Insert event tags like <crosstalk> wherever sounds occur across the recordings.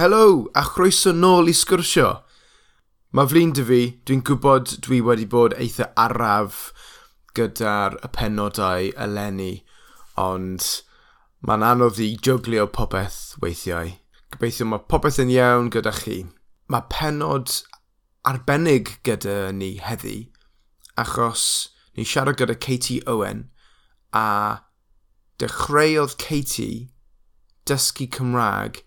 Helo, a chroeso nôl i sgwrsio. Mae flin dy fi, dwi'n gwybod dwi wedi bod eitha araf gyda'r y penodau eleni, ond mae'n anodd i juglio popeth weithiau. Gobeithio mae popeth yn iawn gyda chi. Mae penod arbennig gyda ni heddi, achos ni siarad gyda Katie Owen, a dechreuodd Katie dysgu Cymraeg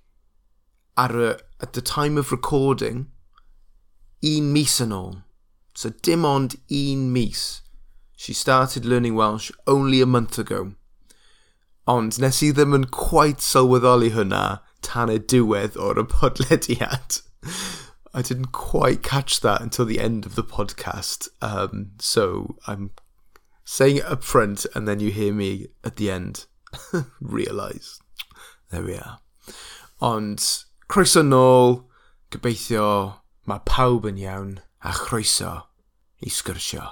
ar y, at the time of recording, un mis yn ôl. So dim ond un mis. She started learning Welsh only a month ago. Ond nes i ddim yn quite sylweddoli hwnna tan y diwedd o'r y podlediad. I didn't quite catch that until the end of the podcast. Um, so I'm saying it up front and then you hear me at the end <laughs> realise. There we are. Ond Croeso nôl, gobeithio mae pawb yn iawn, a chroeso i sgyrsio.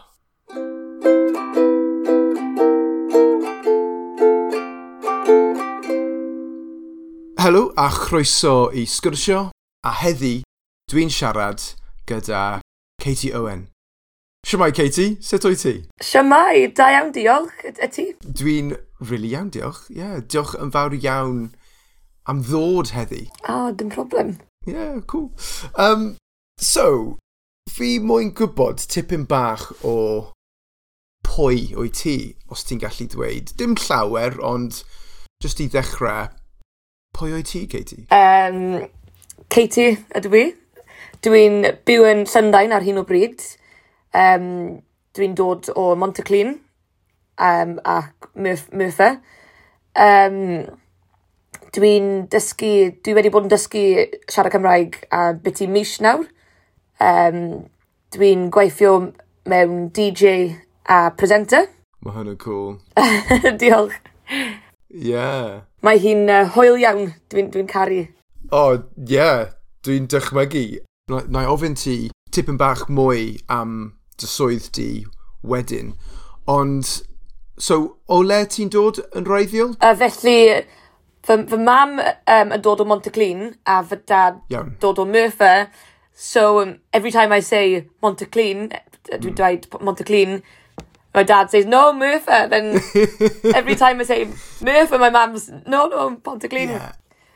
Helo a chroeso i sgyrsio a heddi dwi'n siarad gyda Katie Owen. Siamai Katie, sut o'i ti? Siamai, da iawn diolch, y ti? Dwi'n rili really iawn diolch, ie. Yeah, diolch yn fawr iawn am ddod heddi. A, oh, dim problem. Ie, yeah, cool. Um, so, fi moyn gwybod tipyn bach o pwy o'i ti, os ti'n gallu dweud. Dim llawer, ond jyst i ddechrau, pwy o'i ti, Katie? Um, Katie ydw i. Dwi'n byw yn Llundain ar hyn o bryd. Um, dwi'n dod o Monteclin um, ac Murphy. Um, Dwi'n dysgu, dwi wedi bod yn dysgu siarad Cymraeg a biti mis nawr. Um, dwi'n gweithio mewn DJ a presenter. Mae hwn yn cool. <laughs> Diolch. Yeah. Mae hi'n uh, hwyl iawn, dwi'n dwi, caru. O, oh, yeah, dwi'n dychmygu. Na, na i ofyn ti tipyn bach mwy am dy swydd di wedyn. Ond, so, o le ti'n dod yn roeddiol? Uh, felly, Fy, fy mam um, yn dod o Monteclun a fy dad Iawn. dod o Merthyr. So um, every time I say Monteclun, dwi'n dweud hmm. Monteclean, my dad says, no, Merthyr. Then <laughs> every time I say Merthyr, my mum's, no, no, Pontyclun. Yeah.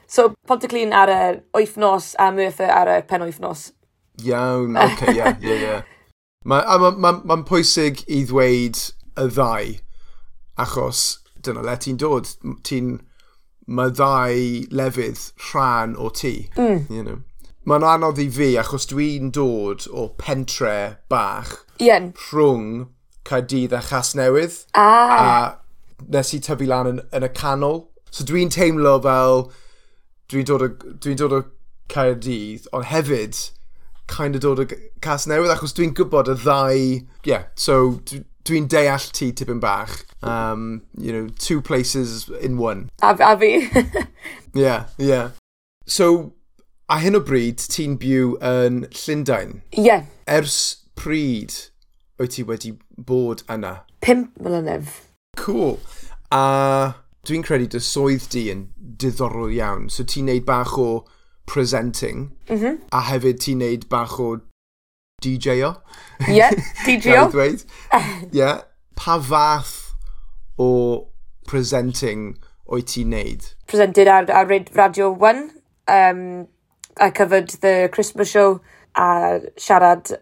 So Pontyclun ar y wythnos a Merthyr ar y pen wythnos. Iawn, oce, okay, yeah, yeah, yeah. <laughs> Mae'n ma, ma, ma pwysig i ddweud y ddau, achos dyna le ti'n dod. Ti'n mae ddau lefydd rhan o ti. Mm. You know. Mae'n anodd i fi achos dwi'n dod o pentre bach Ien. rhwng Caerdydd a Chasnewydd. Ah. A nes i tyfu lan yn, yn y canol. So dwi'n teimlo fel dwi'n dod o, dwi dod o Caerdydd, ond hefyd kind of dod o Casnewydd achos dwi'n gwybod y ddau... Yeah, so dwi'n deall ti tipyn bach. Um, you know, two places in one. A, a fi. <laughs> yeah, yeah. So, a hyn o bryd, ti'n byw yn Llundain? Ie. Yeah. Ers pryd wyt ti wedi bod yna? Pimp mlynedd. Cool. A dwi'n credu dy swydd di yn diddorol iawn. So ti'n neud bach o presenting, mm -hmm. a hefyd ti'n neud bach o DJ-o. Ie, yeah, DJ-o. dweud. Ie. Yeah. Pa fath o presenting o'i ti'n neud? Presented ar, ar Radio 1. Um, I covered the Christmas show a siarad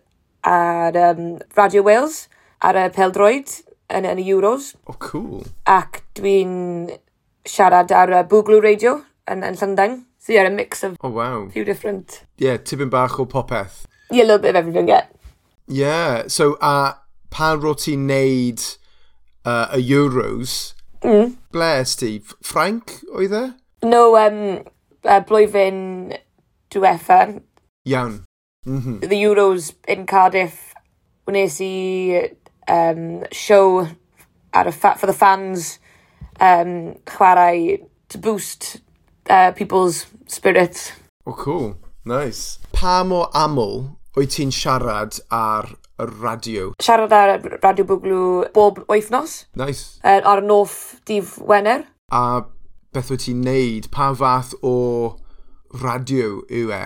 ar um, Radio Wales ar y peldroed yn, yn y Euros. Oh, cool. Ac dwi'n siarad ar y Boogaloo Radio yn, yn Llundain. So yeah, a mix of oh, wow. few different... Yeah, tipyn bach o popeth yeah, a little bit of everything, yeah. Yeah, so a uh, pan ro ti'n neud uh, y Euros, mm. ble ys ti? Ffranc oedd e? No, um, uh, blwyddyn diwetha. Iawn. Mm -hmm. The Euros in Cardiff, wnes i um, show ar y fa for the fans um, chwarae to boost uh, people's spirits. Oh, cool. Nice. Pa mor aml wyt ti'n siarad ar y radio? Siarad ar Radio Bwglw bob wythnos. Nice. Er, ar noff dif Wener. A beth wyt ti'n neud? Pa fath o radio yw e?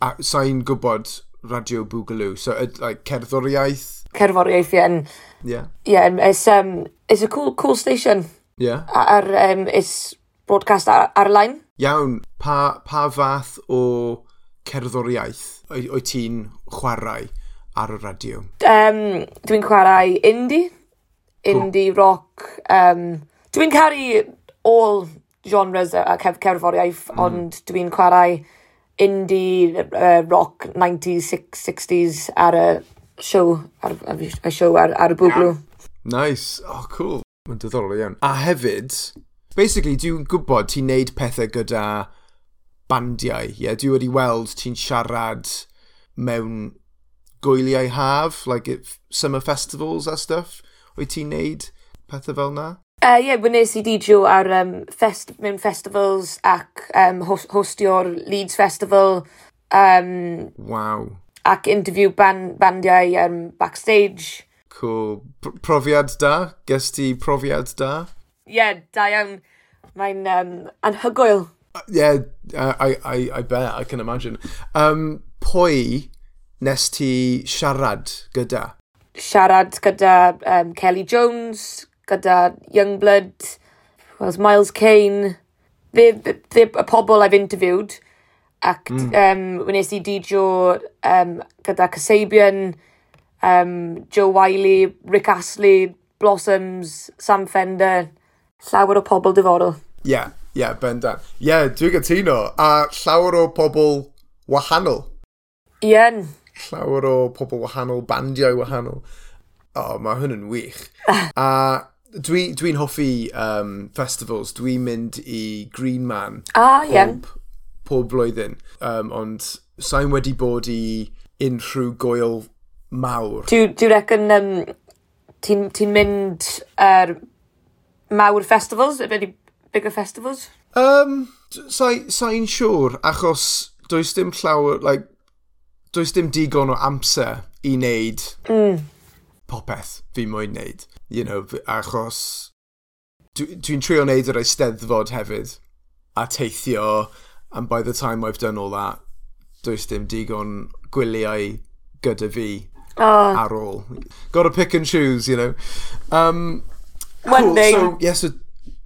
A sa'n gwybod Radio Boogaloo. So, uh, like, cerddoriaeth? Cerddoriaeth, ie. Yeah. Yeah. yeah, it's, um, it's a cool, cool station. Yeah. Ar, um, it's broadcast ar, ar-line. Iawn. Pa, pa fath o cerddoriaeth o'i ti'n chwarae ar y radio? Um, dwi'n chwarae indie, indie, cool. rock. Um, dwi'n caru all genres a cef cerddoriaeth, mm. ond dwi'n chwarae indie, uh, rock, 90s, 60s ar y show, ar, y show ar, ar y bwglw. Nice. Oh, cool. Mae'n diddorol iawn. A hefyd, basically, dwi'n gwybod ti'n neud pethau gyda bandiau. Ie, yeah, dwi wedi weld ti'n siarad mewn gwyliau haf, like if summer festivals a stuff. Wyt ti'n neud pethau fel na? Uh, ie, uh, yeah, wnes i DJ ar um, fest, mewn festivals ac um, host, hostio'r Leeds Festival. Um, wow. Ac interview ban, bandiau um, backstage. Cool. P profiad da? Ges ti profiad da? Ie, yeah, da iawn. Mae'n um, anhygoel yeah, I, I, I bet, I can imagine. Um, pwy nes ti siarad gyda? Siarad gyda um, Kelly Jones, gyda Youngblood, was Miles Kane. Fe, fe, y pobl I've interviewed. Ac mm. um, wnes i didio um, gyda Kasabian, um, Joe Wiley, Rick Astley, Blossoms, Sam Fender, llawer o pobl diddorol. Ie, yeah, Ie, yeah, bendan. Ie, yeah, dwi'n gytuno. A llawer o pobl wahanol. Ien. Llawer o pobl wahanol, bandiau wahanol. O, oh, mae hwn yn wych. <laughs> a dwi'n dwi, hoffi um, festivals. Dwi'n mynd i Green Man. Ah, ien. Pob, pob blwyddyn. Um, ond sa'n wedi bod i unrhyw goel mawr. Dwi'n dwi reckon um, ti'n ti mynd ar er, mawr festivals? Wedi bigger festivals? Um, Sa'n sa siŵr, achos does dim llawer, like, does dim digon o amser i wneud mm. popeth fi moyn wneud. You know, achos dwi'n dwi trio wneud yr eisteddfod hefyd a teithio, and by the time I've done all that, does dim digon gwyliau gyda fi oh. ar ôl. Gotta pick and choose, you know. Um, One cool. day. So, yes, yeah, so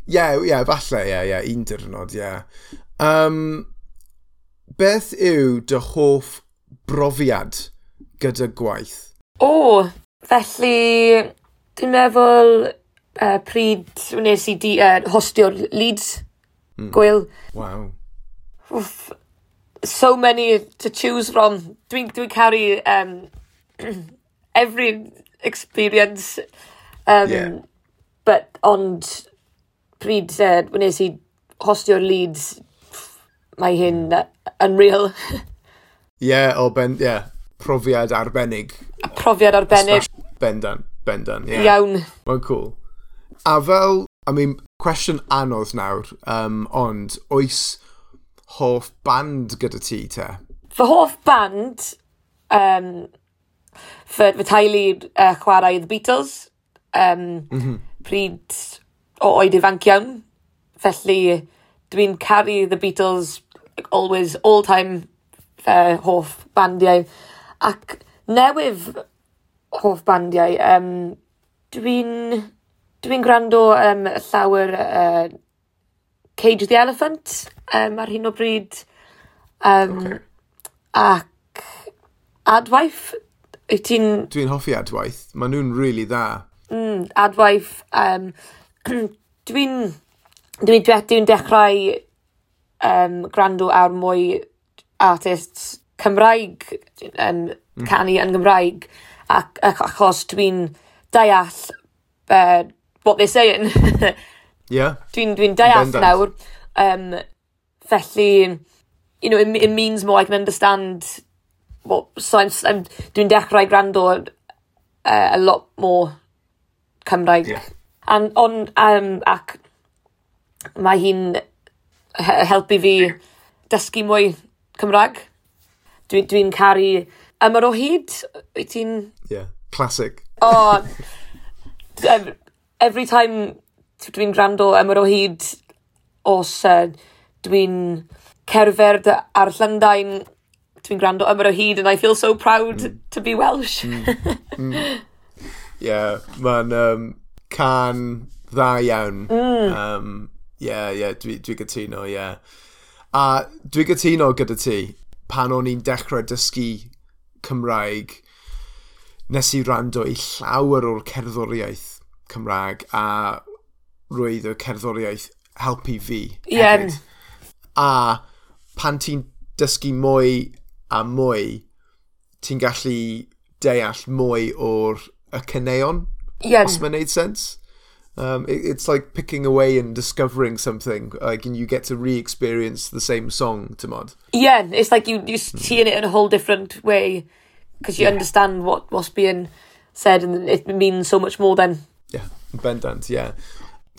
yeah, yeah, falle, ie, yeah, ie, yeah, un diwrnod, ie. Yeah. Um, beth yw dy hoff brofiad gyda gwaith? O, oh, felly, dwi'n meddwl uh, pryd wnes i di, uh, hostio'r Leeds, mm. Gwyl. Wow. Wff, so many to choose from. Dwi'n dwi caru um, <clears throat> every experience. Um, yeah. But, ond, pryd uh, wnes i hostio'r leads, mae hyn uh, unreal. <laughs> Ie, yeah, o ben, ie, yeah, profiad arbennig. A profiad arbennig. Bendan, bendan, ie. Yeah. Iawn. Mae'n cool. A fel, I mean, cwestiwn anodd nawr, um, ond oes hoff band gyda ti te? Fy hoff band, um, fy, fy teulu uh, chwarae The Beatles, um, mm -hmm. pryd o oed ifanc iawn. Felly, dwi'n caru The Beatles always, all time, fy hoff bandiau. Ac newydd hoff bandiau, um, dwi'n dwi gwrando um, llawer uh, Cage the Elephant um, ar hyn o bryd. Um, okay. Ac adwaith, wyt ti'n... Dwi'n hoffi adwaith. Maen nhw'n really dda. Mm, adwaith, um, <clears throat> dwi'n dwi dwi dwi'n dechrau um, gwrando ar mwy artists Cymraeg yn mm. canu yn Gymraeg ac, ac achos dwi'n deall uh, what they're saying. <laughs> yeah. Dwi'n dwi deall nawr. Um, felly, you know, it, it means more I can understand what, so I'm, I'm, dwi'n dechrau gwrando uh, a lot more Cymraeg. Yeah. An, on, um, ac mae hi'n he helpu fi dysgu mwy Cymraeg. Dwi'n dwi, caru ymyr o hyd. Wyt ti'n... Yeah, classic. O, oh, every time dwi'n rando ymyr o hyd os uh, dwi'n cerdded ar Llundain, dwi'n gwrando ymwyr o hyd and I feel so proud mm. to be Welsh. mm. <laughs> Mm. Yeah, mae'n... Um, can dda iawn. Mm. Um, yeah, yeah, dwi, dwi gytuno, yeah. A dwi gytuno gyda ti pan o'n i'n dechrau dysgu Cymraeg nes i rando i llawer o'r cerddoriaeth Cymraeg a roedd y cerddoriaeth helpu fi hefyd. Yeah. A pan ti'n dysgu mwy a mwy, ti'n gallu deall mwy o'r y cyneuon Yeah. Os mae'n neud sense. Um, it, it's like picking away and discovering something. Like, and you get to re-experience the same song, to mod. Yeah, it's like you, you're hmm. seeing it in a whole different way because you yeah. understand what, what's being said and it means so much more then. Yeah, bendant, yeah.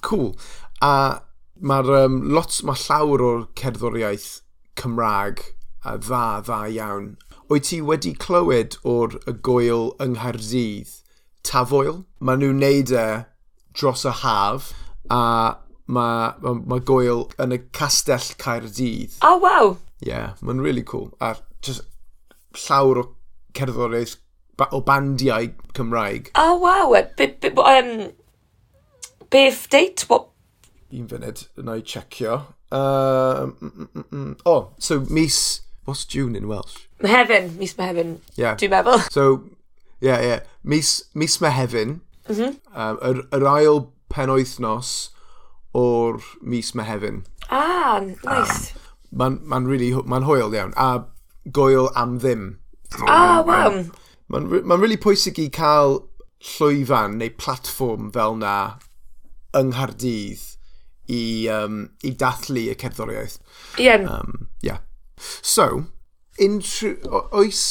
Cool. A mae'r um, lot, mae llawer o'r cerddoriaeth Cymraeg a dda, dda iawn. Wyt ti wedi clywed o'r y goel yng Nghaerdydd? tafoel. Maen nhw'n neud e dros y haf a mae ma, ma gwyl yn y castell Caerdydd. Oh, wow! Yeah, mae'n really cool. A just llawer o cerddoriaeth o bandiau Cymraeg. O, oh, waw! Bit, bit, um, beth date? What? Un funud, yna i checio. Uh, mm, mm, mm. Oh, so mis... What's June in Welsh? Mehefin, mis Mehefin, yeah. dwi'n meddwl. So, Ie, yeah, ie. Yeah. Mis, mis Mehefin, mm -hmm. um, yr, yr ail penwythnos o'r mis Mehefin. Ah, nice. Um, Mae'n ma really, ma hwyl iawn. A goel am ddim. Ah, oh, wow. Mae'n ma really pwysig i cael llwyfan neu platfform fel na yng Nghaerdydd i, um, i dathlu y cerddoriaeth. Ie. Yeah. Um, yeah. So, unrhyw, oes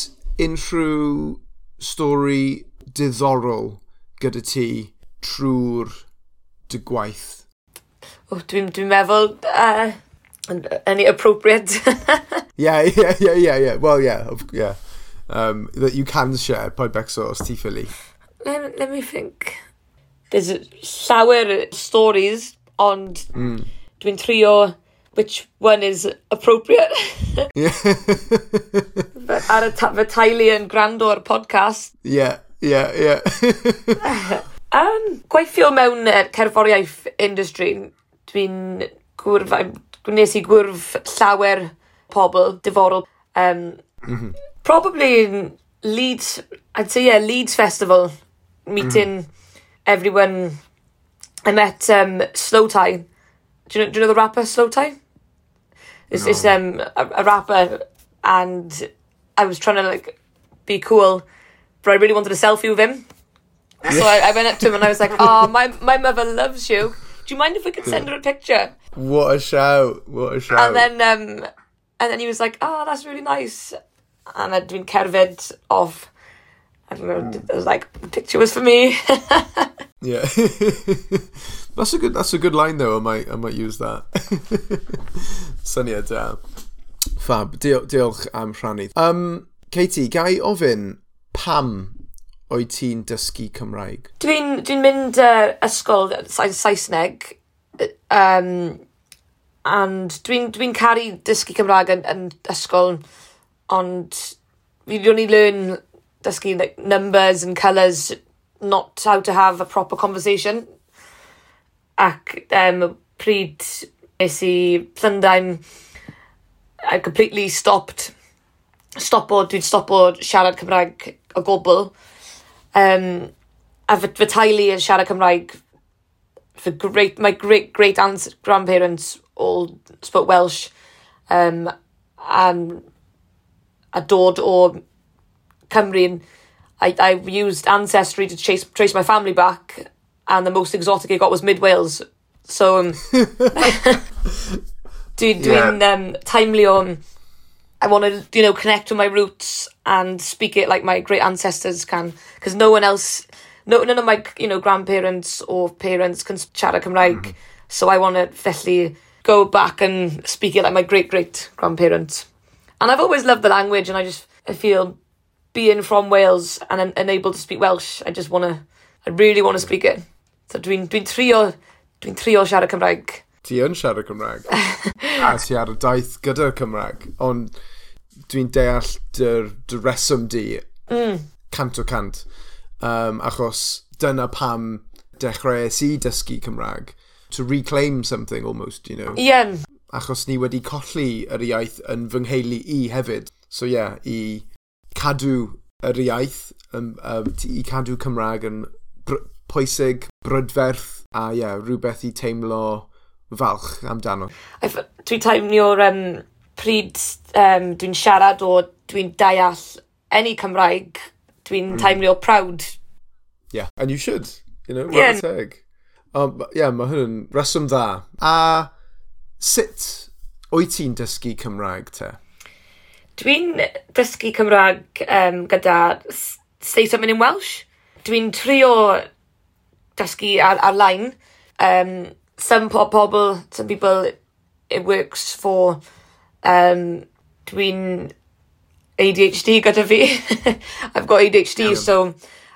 unrhyw stori diddorol gyda ti trwy'r dy gwaith? Oh, dwi'n dwi meddwl uh, any appropriate. yeah, yeah, yeah, yeah, yeah. Well, yeah, yeah. Um, that you can share Poed Bexo os ti ffili. Let, let me think. There's uh, llawer uh, stories, ond mm. dwi'n trio which one is appropriate. <laughs> <laughs> yeah ar y ta, fy teulu yn gwrando ar podcast. Ie, ie, ie. <laughs> Um, gweithio mewn cerforiaeth industry, dwi'n gwrf, nes i gwrf llawer pobl diddorol. Um, mm -hmm. Probably Leeds, I'd say yeah, Leeds Festival, meeting mm. everyone. I met um, Slow Tie. Do you, know, do you know the rapper Slow Tie? It's, no. it's um, a, a rapper and I was trying to like be cool, but I really wanted a selfie with him. So I, I went up to him and I was like, <laughs> "Oh, my my mother loves you. Do you mind if we could send her a picture?" What a shout, what a shout. And then um, and then he was like, "Oh, that's really nice." And I'd been cerdded off. I don't know. It was like the picture was for me. <laughs> Yeah. <laughs> that's a good that's a good line though. I might I might use that. Syniad da. Fab, Diol diolch am rhannu. Um, Katie, gai ofyn pam oed ti'n dysgu Cymraeg? Dwi'n dwi mynd uh, ysgol Saesneg, um, and dwi'n dwi caru dysgu Cymraeg yn, yn ysgol, ond we only learn dysgu like, numbers and colours, not how to have a proper conversation. Ac um, pryd nes i Llundain, I completely stopped stopo, dwi'n stopo siarad Cymraeg o gwbl. Um, a fy, fy teulu yn siarad Cymraeg for great my great great aunts grandparents all spoke Welsh um, and a dod o Cymru I, I used ancestry to chase, trace my family back and the most exotic I got was mid Wales so um, <laughs> <laughs> dwi, dwi'n um, timely on I want to, you know, connect with my roots and speak it like my great ancestors can, because no one else, no, none of my, you know, grandparents or parents can siarad Cymraeg. So I want to felly go back and speak it like my great great grandparents. And I've always loved the language, and I just I feel being from Wales and, and able to speak Welsh, I just want to, I really want to speak it. So dwi'n dwi'n trio, dwi'n trio siarad Cymraeg. ti yn siarad Cymraeg. <laughs> a ti ar y daith gyda'r Cymraeg. Ond dwi'n deall dy, dy reswm di mm. cant o cant. Um, achos dyna pam dechreuais i dysgu Cymraeg. To reclaim something almost, you know. Ien. Achos ni wedi colli yr iaith yn fy nheulu i hefyd. So ie, yeah, i cadw yr iaith, um, um, i cadw Cymraeg yn br pwysig, brydferth, a ie, yeah, rhywbeth i teimlo falch amdano. Dwi'n teimlo'r um, pryd um, dwi'n siarad o dwi'n deall any Cymraeg, dwi'n mm. proud. Yeah, and you should, you know, yeah. teg. Um, yeah, mae hwn reswm dda. A sut wyt ti'n dysgu Cymraeg te? Dwi'n dysgu Cymraeg um, gyda Say Something in Welsh. Dwi'n trio dysgu ar, ar-line. Um, some po pobl, some people, it works for. Um, dwi'n ADHD gyda fi. <laughs> I've got ADHD, yeah. so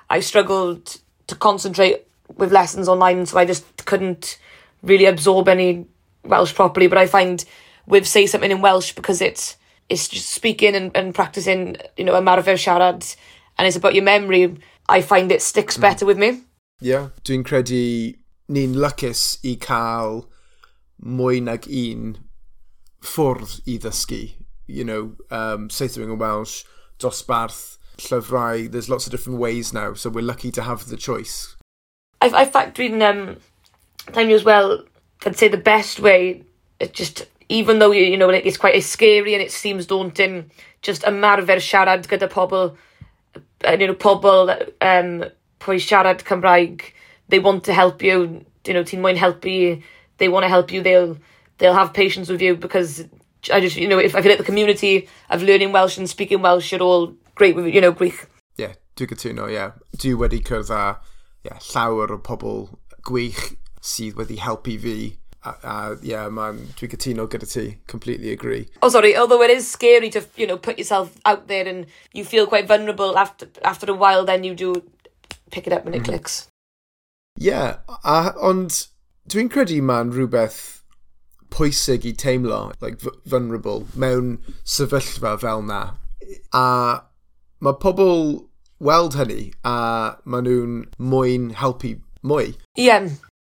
I struggled to concentrate with lessons online, so I just couldn't really absorb any Welsh properly. But I find with Say Something in Welsh, because it's it's just speaking and, and practicing, you know, ymarfer siarad, and it's about your memory, I find it sticks mm. better with me yeah, dwi'n credu ni'n lycus i cael mwy nag un ffwrdd i ddysgu. You know, um, Saethwing yn Welsh, dosbarth, llyfrau, there's lots of different ways now, so we're lucky to have the choice. I, I've fact, dwi'n um, time as well, I'd say the best way, it just, even though, you, you know, it's quite it's scary and it seems daunting, just ymarfer siarad gyda pobl, uh, you know, pobl um, pwy siarad Cymraeg, they want to help you, you know, ti'n help helpu, they want to help you, they'll, they'll have patience with you because I just, you know, if I feel like the community of learning Welsh and speaking Welsh are all great with, you know, gwych. Yeah, dwi'n gytuno, yeah. Dwi wedi cyrdd a yeah, llawer o pobl gwych sydd wedi helpu fi a, a yeah, man, dwi'n gytuno gyda ti. Completely agree. Oh, sorry. Although it is scary to, you know, put yourself out there and you feel quite vulnerable after after a while, then you do pick it up when it mm. clicks. yeah, a, ond dwi'n credu ma'n rhywbeth pwysig i teimlo, like, vulnerable, mewn sefyllfa fel na. A mae pobl weld hynny a maen nhw'n mwyn helpu mwy. Ie. Yeah.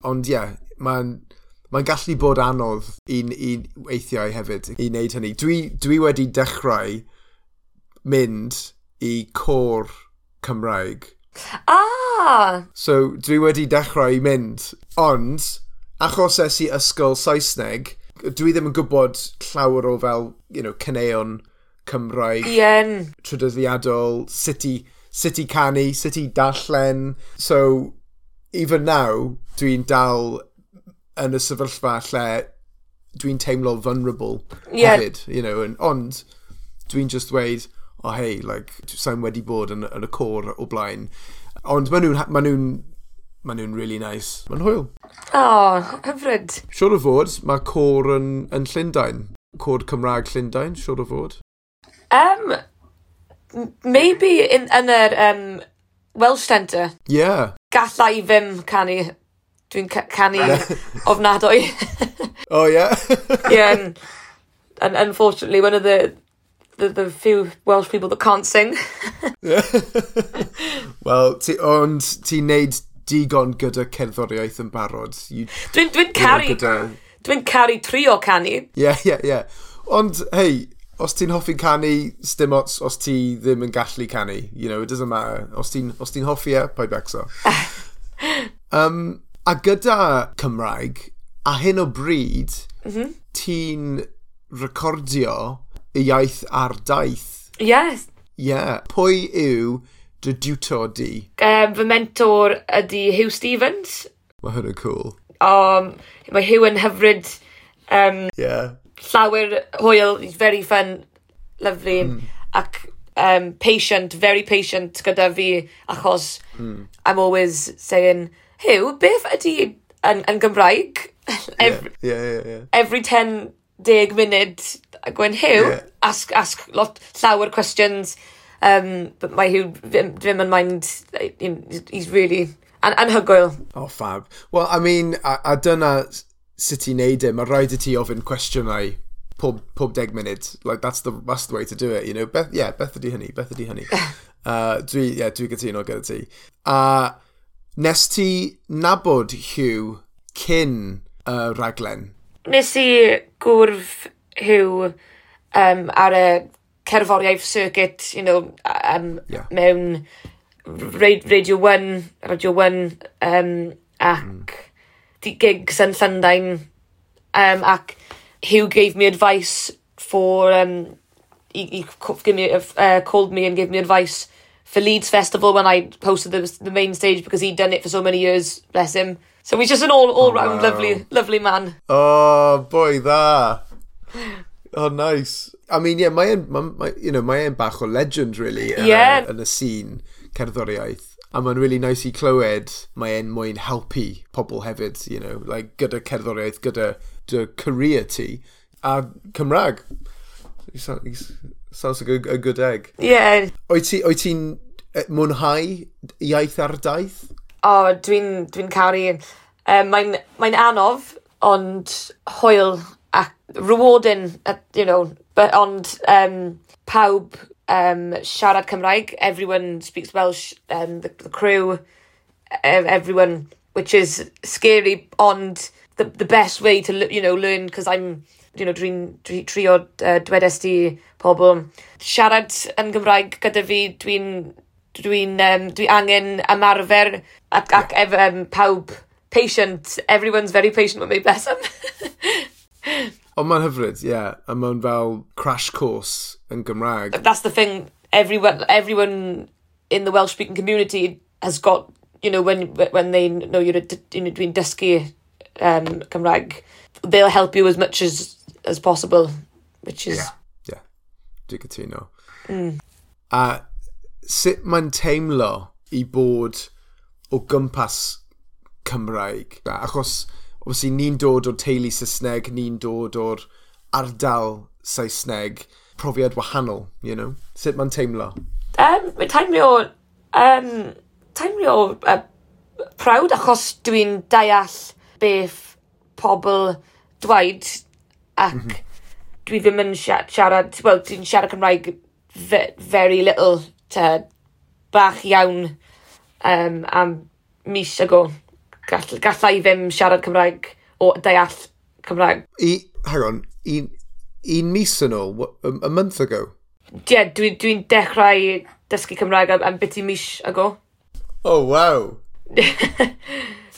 Ond ie, yeah, mae'n ma gallu bod anodd i, i weithiau hefyd i wneud hynny. Dwi, dwi wedi dechrau mynd i cor Cymraeg Ah! So, dwi wedi dechrau i mynd. Ond, achos es i ysgol Saesneg, dwi ddim yn gwybod llawer o fel, you know, caneuon Cymraeg. Ien. Trydyddiadol, sut i, sut i canu, sut i dallen. So, even now, dwi'n dal yn y sefyllfa lle dwi'n teimlo vulnerable yeah. hefyd, you know, and, ond dwi'n just dweud, Oh, o hei, like, sa'n wedi bod yn, yn y cor o blaen. Ond maen nhw'n ma nhw ma nhw really nice. Mae'n hwyl. O, oh, hyfryd. Siwr o fod, mae cor yn, yn Llundain. Cor Cymraeg Llundain, siwr o fod. Um, maybe in, yn yr um, Welsh Centre. Yeah. Gallai ddim canu. Dwi'n canu <laughs> ofnadwy. oh, yeah? yeah, and, and unfortunately, one of the the, the few Welsh people that can't sing. <laughs> Wel, ti, ond ti'n neud digon gyda cerddoriaeth yn barod. Dwi'n dwi, caru... Gyda... Dwi'n caru trio canu. Ie, yeah, ie, yeah, ie. Yeah. Ond, hei, os ti'n hoffi canu, stim ots os ti ddim yn gallu canu. You know, it doesn't matter. Os ti'n ti hoffi e, pa'i becso. <laughs> um, a gyda Cymraeg, a hyn o bryd, mm -hmm. ti'n recordio y iaith a'r daith. Yes. Yeah. Pwy yw dy diwtor di? Um, fy mentor ydy Hugh Stevens. Mae hwn cool. Um, mae Hugh yn hyfryd um, yeah. llawer hwyl. He's very fun, lovely. Mm. Ac um, patient, very patient gyda fi achos mm. I'm always saying, Hugh, beth ydy yn, yn Gymraeg? every, yeah, yeah, yeah, yeah. every 10 deg munud Gwen Hugh, yeah. ask, ask lot, llawer questions, um, but mae Hugh ddim, ddim yn mind, he's really an anhygoel. Oh, fab. Well, I mean, a, a dyna sut i neud e, mae rhaid i ti ofyn cwestiynau pob, pob deg munud. Like, that's the, that's the way to do it, you know. Beth, yeah, beth ydi hynny, beth ydi hynny. <laughs> uh, dwi, yeah, dwi gytuno gyda ti. A uh, nes ti nabod Hugh cyn y uh, raglen? Nes i gwrf Huw um, ar y cerddoriaeth circuit you know um, yeah. ...mewn rei- Radio 1, Radio One um, ac mm. 'di gigs yn Llundain um, ac Hugh gave me advice for um he he co- give me uh, uh called me and gave me advice for Leeds Festival when I hosted the the main stage because he'd done it for so many years bless him. So he's just an all, all oh, round wow. lovely, lovely man. Oh, boy, dda. Oh, nice. I mean, yeah, mae'n e'n, ma, you know, mae e'n bach o legend, really, yeah. yn, yn y scene cerddoriaeth. A mae'n really nice i clywed, mae'n e'n mwyn helpu pobl hefyd, you know, like, gyda cerddoriaeth, gyda dy career ti, a Cymraeg. He sounds, sounds like a, a good egg. Yeah. Oed ti'n ti mwynhau iaith ar daith? O dwi'n dwi caru Um, mae'n mae anodd ond hwyl ac rewarding a you know but, ond um, pawb um, siarad Cymraeg everyone speaks Welsh um, the the crew ev- everyone which is scary ond the the best way to l- you know learn because I'm you know dwi'n dwi trio uh, dwedest i pobl. siarad yn Gymraeg gyda fi dwi'n dwi'n um, dwi angen ymarfer ac, ac ef, um, pawb patient. Everyone's very patient with me, bless them. <laughs> Ond mae'n hyfryd, ie. Yeah. A mae'n fel crash course yn Gymraeg. That's the thing. Everyone, everyone in the Welsh speaking community has got, you know, when when they know you're you know, doing dysgu um, Cymraeg, they'll help you as much as as possible, which is Ie, yeah. dwi'n cytuno. Mm. A sut mae'n teimlo i bod o gwmpas Cymraeg. Achos, obviously, ni'n dod o teulu Saesneg, ni'n dod o'r ardal Saesneg. Profiad wahanol, you know? Sut mae'n teimlo? Um, mae'n teimlo... Um, teimlo uh, prawd achos dwi'n deall beth pobl dweud ac mm -hmm. dwi ddim yn siarad, siarad wel, dwi'n siarad Cymraeg very little te, bach iawn um, am mis ago. Gall, gallai ddim siarad Cymraeg o deall Cymraeg. I, hang on, un, un mis yn ôl, a, a month ago? Ie, yeah, dwi'n dwi, dechrau dysgu Cymraeg am, am biti mis ago. Oh, wow! <laughs>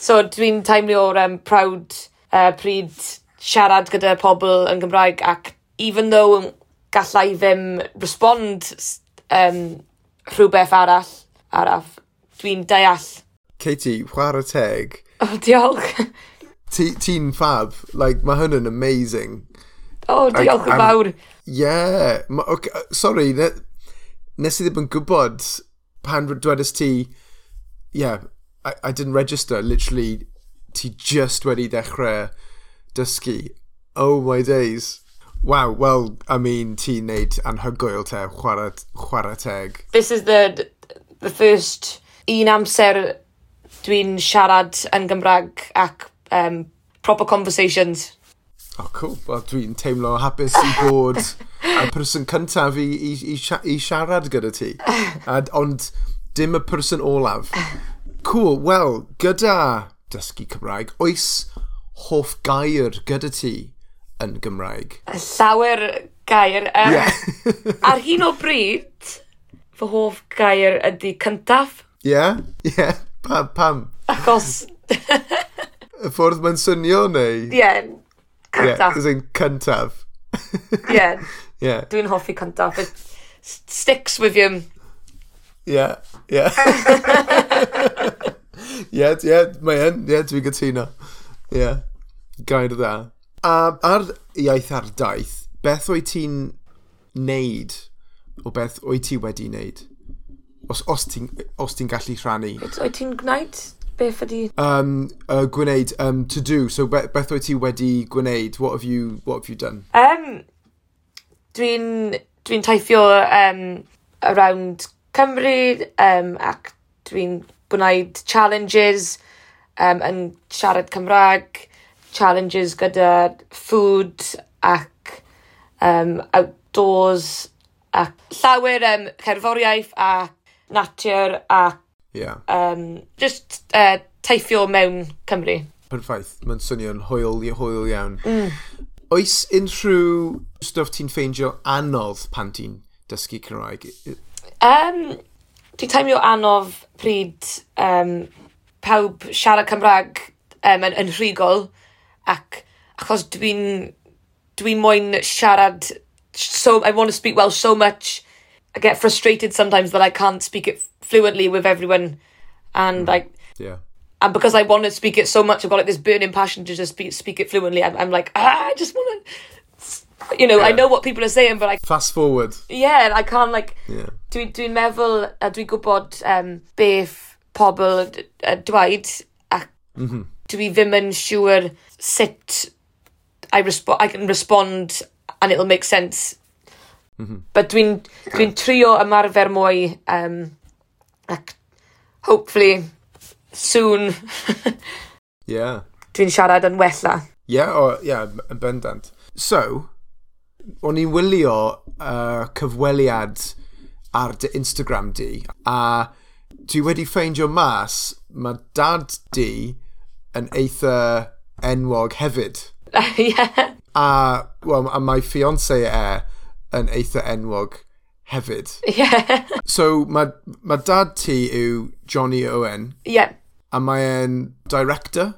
so, dwi'n taimlu o'r um, prawd uh, pryd siarad gyda pobl yn Gymraeg ac even though gallai ddim respond um, rhywbeth arall araf. Dwi'n deall. Katie, chwarae teg. Oh, diolch. Ti'n ti fab. Like, mae hwn yn amazing. Oh, diolch yn fawr. Yeah. Ma, okay, sorry, ne, nes i ddim yn gwybod pan dwedais ti... Yeah, I, I didn't register. Literally, ti just wedi dechrau dysgu. Oh my days. Wow, well, I mean, ti'n neud anhygoel te, chwarae, chwarae teg. This is the, the first un amser dwi'n siarad yn Gymraeg ac um, proper conversations. Oh, cool. Wel, dwi'n teimlo hapus i bod <laughs> y person cyntaf i, i, i, i siarad gyda ti. <laughs> Ad, ond dim y person olaf. Cool. Wel, gyda dysgu Cymraeg, oes hoff gair gyda ti? yn Gymraeg? Llawer gair. Um, yeah. ar hyn o bryd, fy hoff gair ydy cyntaf. Ie, yeah, ie. Yeah. Pam, pam? Achos... y ffordd mae'n swnio neu? Ie, yeah, cyntaf. Yeah, in cyntaf. Ie, <laughs> yeah. yeah. dwi'n hoffi cyntaf. It sticks with you. Ie, ie. <laughs> Ie, ie, mae hyn, yeah, dwi'n gytuno. Ie, yeah. gair dda. A ar iaith ar daith, beth o'i ti'n neud o beth o'i ti wedi neud? Os, os ti'n ti gallu rhannu. Wyt ti'n gwneud beth ydi... Um, uh, gwneud, um, to do. So be, beth o'i ti wedi gwneud? What have you, what have you done? Um, Dwi'n dwi taithio um, around Cymru um, ac dwi'n gwneud challenges um, yn siarad Cymraeg challenges gyda food ac um, outdoors ac llawer um, cerddoriaeth a natur a yeah. um, just uh, teithio mewn Cymru. Perffaith, mae'n swnio'n hwyl, hwyl iawn. Mm. Oes unrhyw stwff ti'n ffeindio anodd pan ti'n dysgu Cymraeg? Um, dwi'n teimlo anodd pryd um, pawb siarad Cymraeg um, yn, yn rhugol ac achos dwi'n dwi'n moyn siarad so I want to speak Welsh so much I get frustrated sometimes that I can't speak it fluently with everyone and like Yeah. and because I want to speak it so much I've got like this burning passion to just speak, speak it fluently I'm, I'm like ah, I just want to you know I know what people are saying but I Fast forward. yeah I can't like Yeah. Dwi'n dwi meddwl a dwi'n gwybod um, beth pobl uh, dweud a Mhm. dwi ddim yn siŵr sut I, respo I can respond and it'll make sense. Mm -hmm. But dwi'n dwi trio ymarfer mwy um, ac hopefully soon <laughs> yeah. dwi'n siarad yn wella. Yeah, o, yeah, yn bendant. So, o'n i'n wylio uh, cyfweliad ar dy Instagram di a dwi wedi ffeindio mas mae dad di yn eitha enwog hefyd. <laughs> yeah. A, well, a mae fiance e yn eitha enwog hefyd. <laughs> Yeah. So mae, ma dad ti yw Johnny Owen. Yeah. A mae e'n director?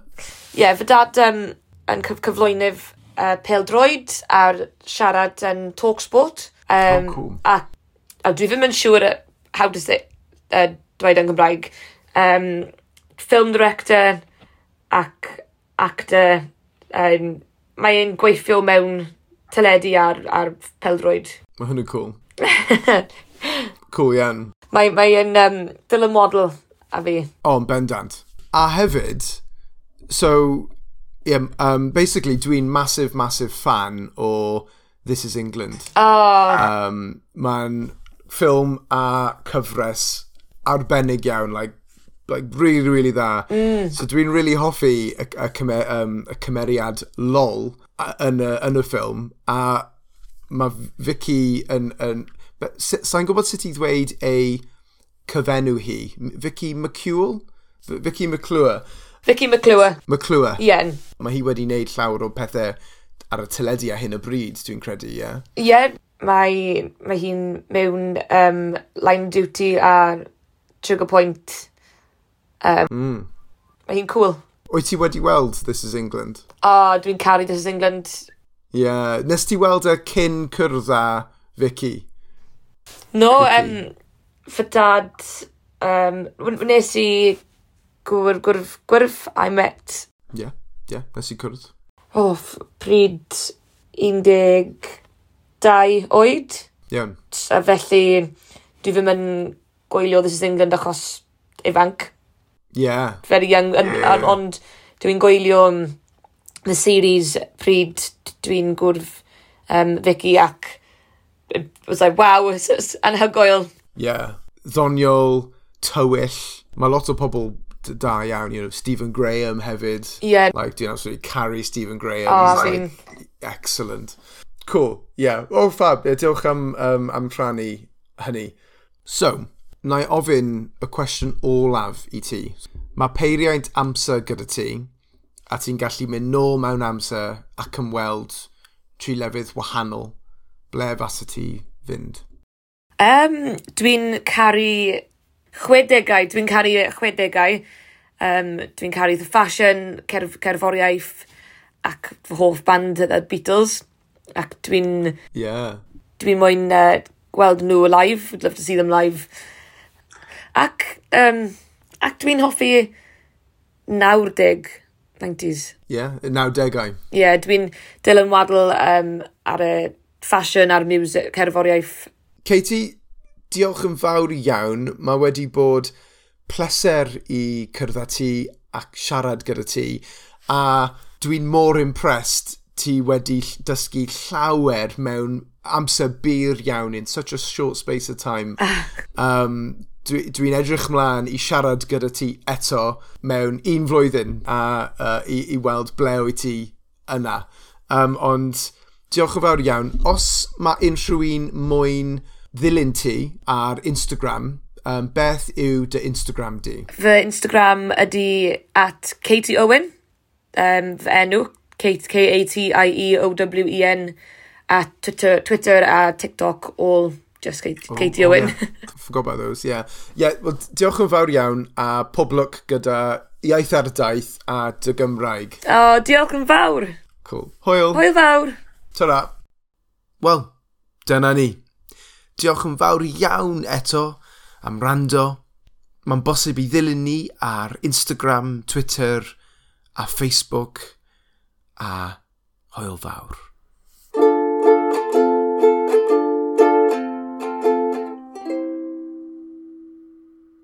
Ie, yeah, fy dad um, yn cyf cyflwynydd uh, Pêl Droid a'r siarad yn um, Talksport. Um, oh, cool. A, a dwi ddim yn siŵr how does it uh, dweud yn Gymraeg. Um, film director, ac actor yym mae'n gweithio mewn teledu ar ar peldroed. Mae Ma' hwnna'n cool <laughs> Cŵl iawn. Mae mae um, yym model a fi. O yn bendant. A hefyd, so yeah, um, basically dwi'n massive, massive fan o This is England. Oh. Um, Mae'n ffilm a cyfres arbennig iawn, like, like, really, really dda. Mm. So dwi'n really hoffi y, y, cymer, um, y cymeriad LOL yn y, yn y ffilm. A mae Vicky yn... yn Sa'n gwybod sut i ddweud ei cyfenw hi? Vicky McCool? Vicky McClure. Vicky McClure. McClure. Ien. Yeah. Mae hi wedi wneud llawer o pethau ar y teledu a hyn y bryd, dwi'n credu, ie? Yeah? Ie, yeah, mae, mae hi'n mewn um, line duty a trigger point Um, mm. Mae hi'n cool. Wyt ti wedi weld This is England? O, oh, dwi'n caru This is England. Ie. Yeah. Nes ti weld y cyn cwrdd â Vicky? No, Vicky. um, fy dad... Um, nes i gwr, gwrf, gwrf I met. Ie, yeah, ie, yeah, nes i cwrdd. O, oh, pryd 12 oed. Iawn. Yeah. A felly, dwi ddim yn gwylio This is England achos ifanc. Yeah. Very young. Yeah. on, dwi'n gwylio um, the series pryd dwi'n gwrdd um, Vicky ac it was like, wow, <laughs> it's, it's anhygoel. Yeah. Ddoniol, tywyll. Mae lot o pobl da iawn, you know, Stephen Graham hefyd. Yeah. Like, dwi'n absolutely carry Stephen Graham. Oh, He's like, excellent. Cool, yeah. Oh, fab. Yeah, diolch am, um, am rhannu hynny. So, na i ofyn y cwestiwn olaf i ti. Mae peiriaid amser gyda ti, a ti'n gallu mynd nôl mewn amser ac ymweld tri lefydd wahanol. Ble fasa ti fynd? Um, dwi'n caru chwedegau, dwi'n caru chwedegau. Um, dwi'n caru The Fashion, cerf cerforiaeth ac fy hoff band y Beatles. Ac dwi'n... Yeah. Dwi'n moyn uh, gweld nhw live. would love to see them live. Ac, um, ac dwi'n hoffi 90 90s. Ie, yeah, 90au. Ie, yeah, dwi'n dylanwadl um, ar y ffasiwn a'r music, cerforiaeth. Katie, diolch yn fawr iawn. Mae wedi bod pleser i cyrdd ti ac siarad gyda ti. A dwi'n mor impressed ti wedi dysgu llawer mewn amser byr iawn in such a short space of time. um, dwi'n dwi edrych mlaen i siarad gyda ti eto mewn un flwyddyn a uh, i, i weld ble wyt ti yna. Um, ond diolch yn fawr iawn. Os mae unrhyw un mwyn ddilyn ti ar Instagram, um, beth yw dy Instagram di? Fy Instagram ydy at Katie Owen, um, fy enw, Kate, K-A-T-I-E-O-W-E-N, a Twitter, Twitter a TikTok all just Kate, oh, Katie Owen. Oh, yeah. <laughs> Forgot about those, yeah. Yeah, well, diolch yn fawr iawn a poblwc gyda iaith ar daith a dy Gymraeg. O, oh, diolch yn fawr. Cool. Hwyl. Hwyl fawr. Tara. Wel, dyna ni. Diolch yn fawr iawn eto am rando. Mae'n bosib i ddilyn ni ar Instagram, Twitter a Facebook. A hwyl fawr.